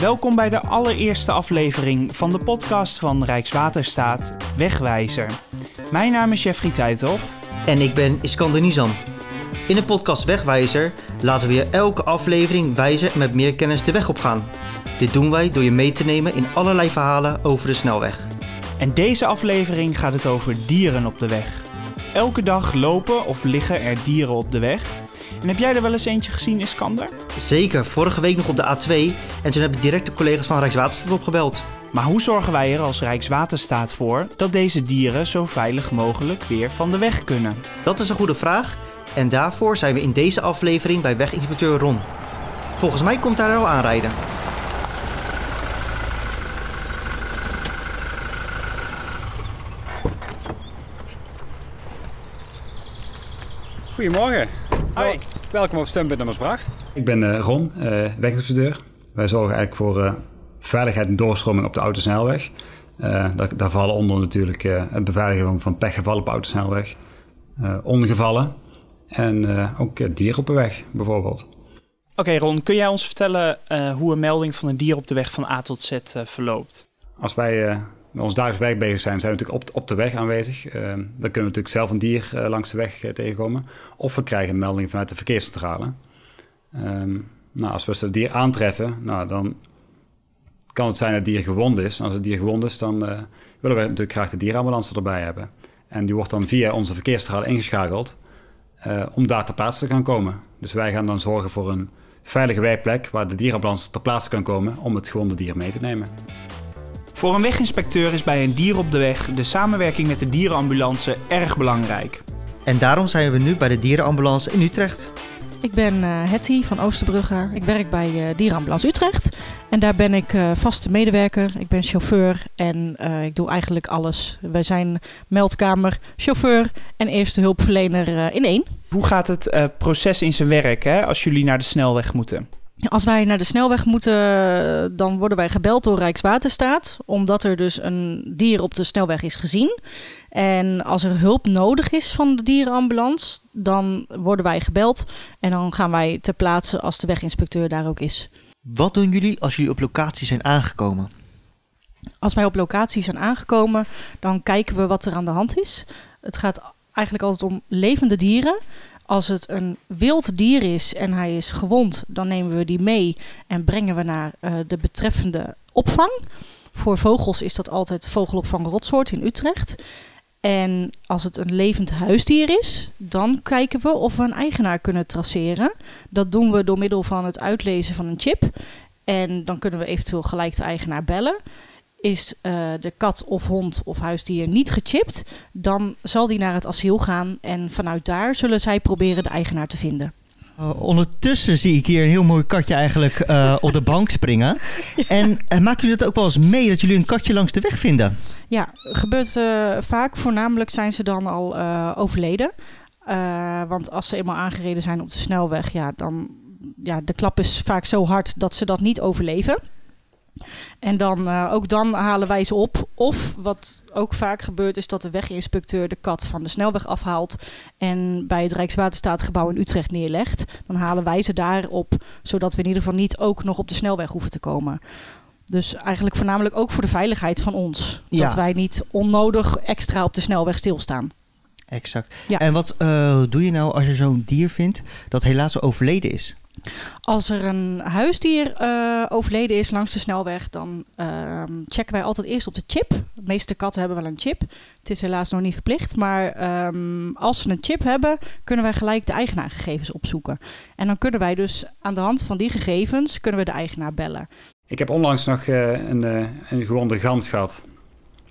Welkom bij de allereerste aflevering van de podcast van Rijkswaterstaat Wegwijzer. Mijn naam is Jeffrey Tuithoff. En ik ben Iskander Nizam. In de podcast Wegwijzer laten we je elke aflevering wijzen en met meer kennis de weg op gaan. Dit doen wij door je mee te nemen in allerlei verhalen over de snelweg. En deze aflevering gaat het over dieren op de weg. Elke dag lopen of liggen er dieren op de weg. En heb jij er wel eens eentje gezien, Iskander? Zeker, vorige week nog op de A2 en toen hebben direct de collega's van Rijkswaterstaat opgebeld. Maar hoe zorgen wij er als Rijkswaterstaat voor dat deze dieren zo veilig mogelijk weer van de weg kunnen? Dat is een goede vraag en daarvoor zijn we in deze aflevering bij weginspecteur Ron. Volgens mij komt hij er al aanrijden. Goedemorgen. Hoi. Welkom op Steunpunt Nummersbracht. Ik ben uh, Ron, uh, weginspecteur. Wij zorgen eigenlijk voor uh, veiligheid en doorstroming op de autosnelweg. Daar, daar, vallen onder natuurlijk het beveiligen van, van pechgevallen op de autosnelweg, ongevallen en ook dieren op de weg bijvoorbeeld. Oké Ron, kun jij ons vertellen hoe een melding van een dier op de weg van A tot Z verloopt? Als wij met ons dagelijks werk bezig zijn, zijn we natuurlijk op, op de weg aanwezig. Uh, dan kunnen we natuurlijk zelf een dier uh, langs de weg uh, tegenkomen. Of we krijgen een melding vanuit de verkeerscentrale. Um, nou, als we het dier aantreffen, nou, dan kan het zijn dat het dier gewond is. En als het dier gewond is, dan willen we natuurlijk graag de dierenambulance erbij hebben. En die wordt dan via onze verkeerscentrale ingeschakeld om daar ter plaatse te gaan komen. Dus wij gaan dan zorgen voor een veilige wijkplek waar de dierenambulance ter plaatse kan komen om het gewonde dier mee te nemen. Voor een weginspecteur is bij een dier op de weg de samenwerking met de dierenambulance erg belangrijk. En daarom zijn we nu bij de dierenambulance in Utrecht. Ik ben uh, Hetty van Oosterbrugge. Ik werk bij uh, Dierenambulance Utrecht. En daar ben ik uh, vaste medewerker. Ik ben chauffeur en ik doe eigenlijk alles. Wij zijn meldkamer, chauffeur en eerste hulpverlener in één. Hoe gaat het proces in zijn werk hè, als jullie naar de snelweg moeten? Als wij naar de snelweg moeten, dan worden wij gebeld door Rijkswaterstaat, omdat er dus een dier op de snelweg is gezien. En als er hulp nodig is van de dierenambulance, dan worden wij gebeld en dan gaan wij ter plaatse als de weginspecteur daar ook is. Wat doen jullie als jullie op locatie zijn aangekomen? Als wij op locatie zijn aangekomen, dan kijken we wat er aan de hand is. Het gaat eigenlijk altijd om levende dieren. Als het een wild dier is en hij is gewond, dan nemen we die mee en brengen we naar uh, de betreffende opvang. Voor vogels is dat altijd vogelopvang Rotsoort in Utrecht. En als het een levend huisdier is, dan kijken we of we een eigenaar kunnen traceren. Dat doen we door middel van het uitlezen van een chip. En dan kunnen we eventueel gelijk de eigenaar bellen is uh, de kat of hond of huisdier niet gechipt, dan zal die naar het asiel gaan en vanuit daar zullen zij proberen de eigenaar te vinden. Uh, ondertussen zie ik hier een heel mooi katje eigenlijk uh, op de bank springen. ja. En maken jullie dat ook wel eens mee dat jullie een katje langs de weg vinden? Ja, gebeurt vaak. Voornamelijk zijn ze dan al overleden. want als ze eenmaal aangereden zijn op de snelweg, ja, dan ja, de klap is vaak zo hard dat ze dat niet overleven. En dan, uh, ook dan halen wij ze op. Of wat ook vaak gebeurt, is dat de weginspecteur de kat van de snelweg afhaalt en bij het Rijkswaterstaatgebouw in Utrecht neerlegt. Dan halen wij ze daar op, zodat we in ieder geval niet ook nog op de snelweg hoeven te komen. Dus eigenlijk voornamelijk ook voor de veiligheid van ons. Ja. Dat wij niet onnodig extra op de snelweg stilstaan. Exact. Ja. En wat uh, doe je nou als je zo'n dier vindt dat helaas overleden is? Als er een huisdier uh, overleden is langs de snelweg, dan uh, checken wij altijd eerst op de chip. De meeste katten hebben wel een chip. Het is helaas nog niet verplicht, maar um, als ze een chip hebben, kunnen wij gelijk de eigenaargegevens opzoeken. En dan kunnen wij dus aan de hand van die gegevens kunnen we de eigenaar bellen. Ik heb onlangs nog uh, een, een gewonde gans gehad.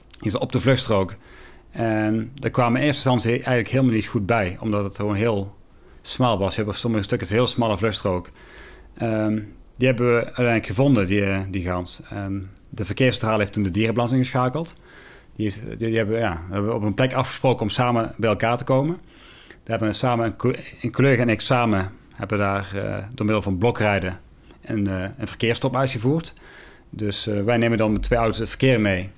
Die is op de vluchtstrook. En daar kwamen in eerste instantie eigenlijk helemaal niet goed bij, omdat het gewoon heel smal was. Je hebt op sommige stukken heel smalle vluchtstrook. Um, die hebben we uiteindelijk gevonden, die, eh, die gans. En de verkeerscentrale heeft toen de dierenbalans ingeschakeld. Die, die, hebben, ja, hebben op een plek afgesproken om samen bij elkaar te komen. Daar hebben we samen, een collega en ik samen, hebben daar uh, door middel van blokrijden een, uh, een verkeerstop uitgevoerd. Dus wij nemen dan met twee auto's het verkeer mee.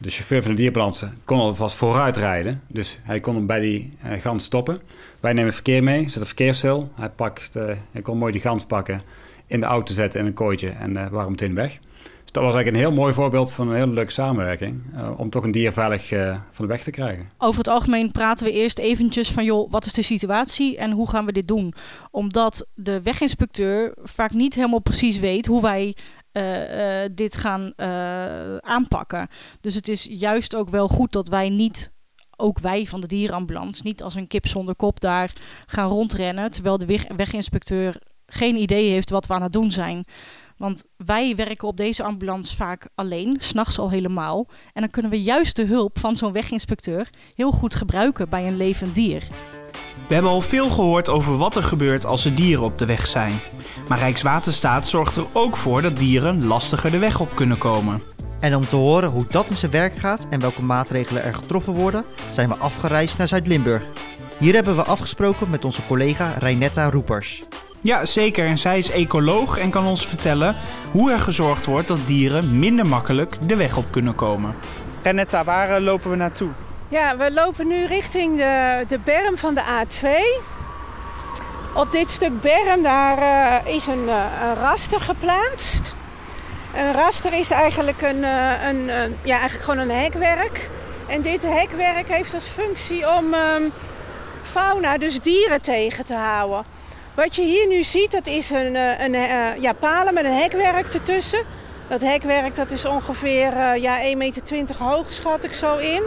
De chauffeur van de dierbalans kon alvast vooruit rijden. Dus hij kon hem bij die uh, gans stoppen. Wij nemen verkeer mee, zetten verkeersstil. Hij, pakt, uh, hij kon mooi die gans pakken. in de auto zetten in een kooitje en uh, waren meteen weg. Dus dat was eigenlijk een heel mooi voorbeeld van een hele leuke samenwerking. om toch een dier veilig van de weg te krijgen. Over het algemeen praten we eerst eventjes van... joh, wat is de situatie en hoe gaan we dit doen? Omdat de weginspecteur vaak niet helemaal precies weet... hoe wij uh, uh, dit gaan uh, aanpakken. Dus het is juist ook wel goed dat wij niet, ook wij van de dierenambulance, niet als een kip zonder kop daar gaan rondrennen. Terwijl de weg weginspecteur geen idee heeft wat we aan het doen zijn. Want wij werken op deze ambulance vaak alleen, s'nachts al helemaal. En dan kunnen we juist de hulp van zo'n weginspecteur heel goed gebruiken bij een levend dier. We hebben al veel gehoord over wat er gebeurt als er dieren op de weg zijn. Maar Rijkswaterstaat zorgt er ook voor dat dieren lastiger de weg op kunnen komen. En om te horen hoe dat in zijn werk gaat en welke maatregelen er getroffen worden, zijn we afgereisd naar Zuid-Limburg. Hier hebben we afgesproken met onze collega Reinetta Roepers. Ja, zeker. En zij is ecoloog en kan ons vertellen hoe er gezorgd wordt dat dieren minder makkelijk de weg op kunnen komen. Renetta, waar eh, lopen we naartoe? Ja, we lopen nu richting de, de berm van de A2. Op dit stuk berm daar uh, is een, uh, een, raster geplaatst. Een raster is eigenlijk, een, uh, een ja, eigenlijk gewoon een hekwerk. En dit hekwerk heeft als functie om um, fauna, dus dieren tegen te houden. Wat je hier nu ziet, dat is een, een ja, palen met een hekwerk ertussen. Dat hekwerk dat is ongeveer ja, 1,20 meter hoog, schat ik zo in.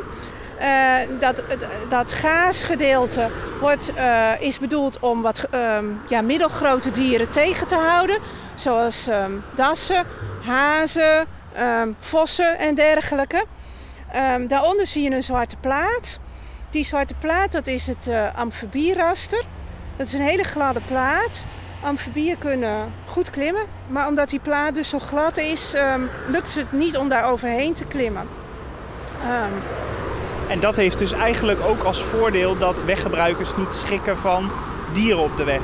Uh, dat, dat gaasgedeelte wordt, uh, is bedoeld om wat um, ja, middelgrote dieren tegen te houden. Zoals um, dassen, hazen, um, vossen en dergelijke. daaronder zie je een zwarte plaat. Die zwarte plaat dat is het uh, amfibieraster. Dat is een hele gladde plaat. Amfibieën kunnen goed klimmen. Maar omdat die plaat dus zo glad is, lukt het niet om daar overheen te klimmen. En dat heeft dus eigenlijk ook als voordeel dat weggebruikers niet schrikken van dieren op de weg.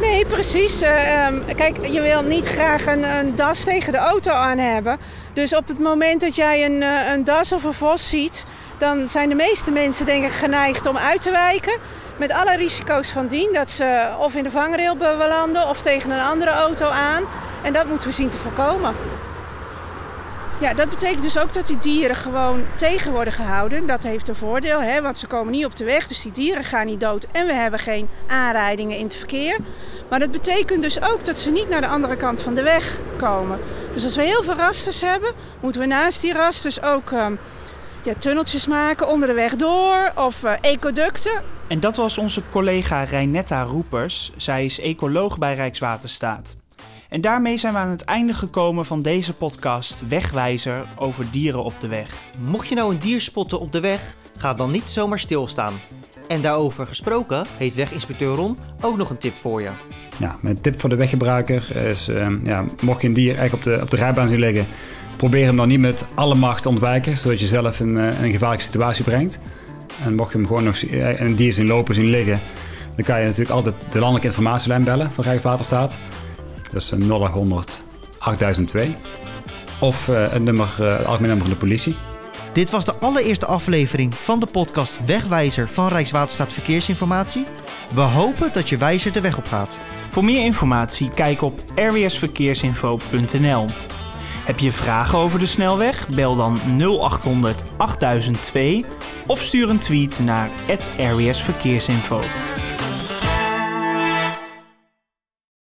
Nee, precies. Uh, kijk, je wil niet graag een, een, das tegen de auto aan hebben. Dus op het moment dat jij een, uh, een das of een vos ziet, dan zijn de meeste mensen denk ik geneigd om uit te wijken. Met alle risico's van dien. Dat ze of in de vangrail belanden of tegen een andere auto aan. En dat moeten we zien te voorkomen. Ja, dat betekent dus ook dat die dieren gewoon tegen worden gehouden. Dat heeft een voordeel, hè, want ze komen niet op de weg, dus die dieren gaan niet dood en we hebben geen aanrijdingen in het verkeer. Maar dat betekent dus ook dat ze niet naar de andere kant van de weg komen. Dus als we heel veel rasters hebben, moeten we naast die rasters ook um, ja, tunneltjes maken onder de weg door of uh, ecoducten. En dat was onze collega Reinetta Roepers. Zij is ecoloog bij Rijkswaterstaat. En daarmee zijn we aan het einde gekomen van deze podcast Wegwijzer over dieren op de weg. Mocht je nou een dier spotten op de weg, ga dan niet zomaar stilstaan. En daarover gesproken heeft weginspecteur Ron ook nog een tip voor je. Ja, mijn tip voor de weggebruiker is, uh, ja, mocht je een dier echt op de, op de rijbaan zien liggen, probeer hem dan niet met alle macht te ontwijken, zodat je zelf in, uh, een gevaarlijke situatie brengt. En mocht je hem gewoon nog uh, een dier zien lopen, zien liggen, dan kan je natuurlijk altijd de landelijke informatielijn bellen van Rijkswaterstaat. Dat is 0800 8002. Of uh, het, nummer, uh, het algemeen nummer van de politie. Dit was de allereerste aflevering van de podcast Wegwijzer van Rijkswaterstaat Verkeersinformatie. We hopen dat je wijzer de weg op gaat. Voor meer informatie kijk op rwsverkeersinfo.nl. Heb je vragen over de snelweg? Bel dan 0800 8002 of stuur een tweet naar @rwsverkeersinfo.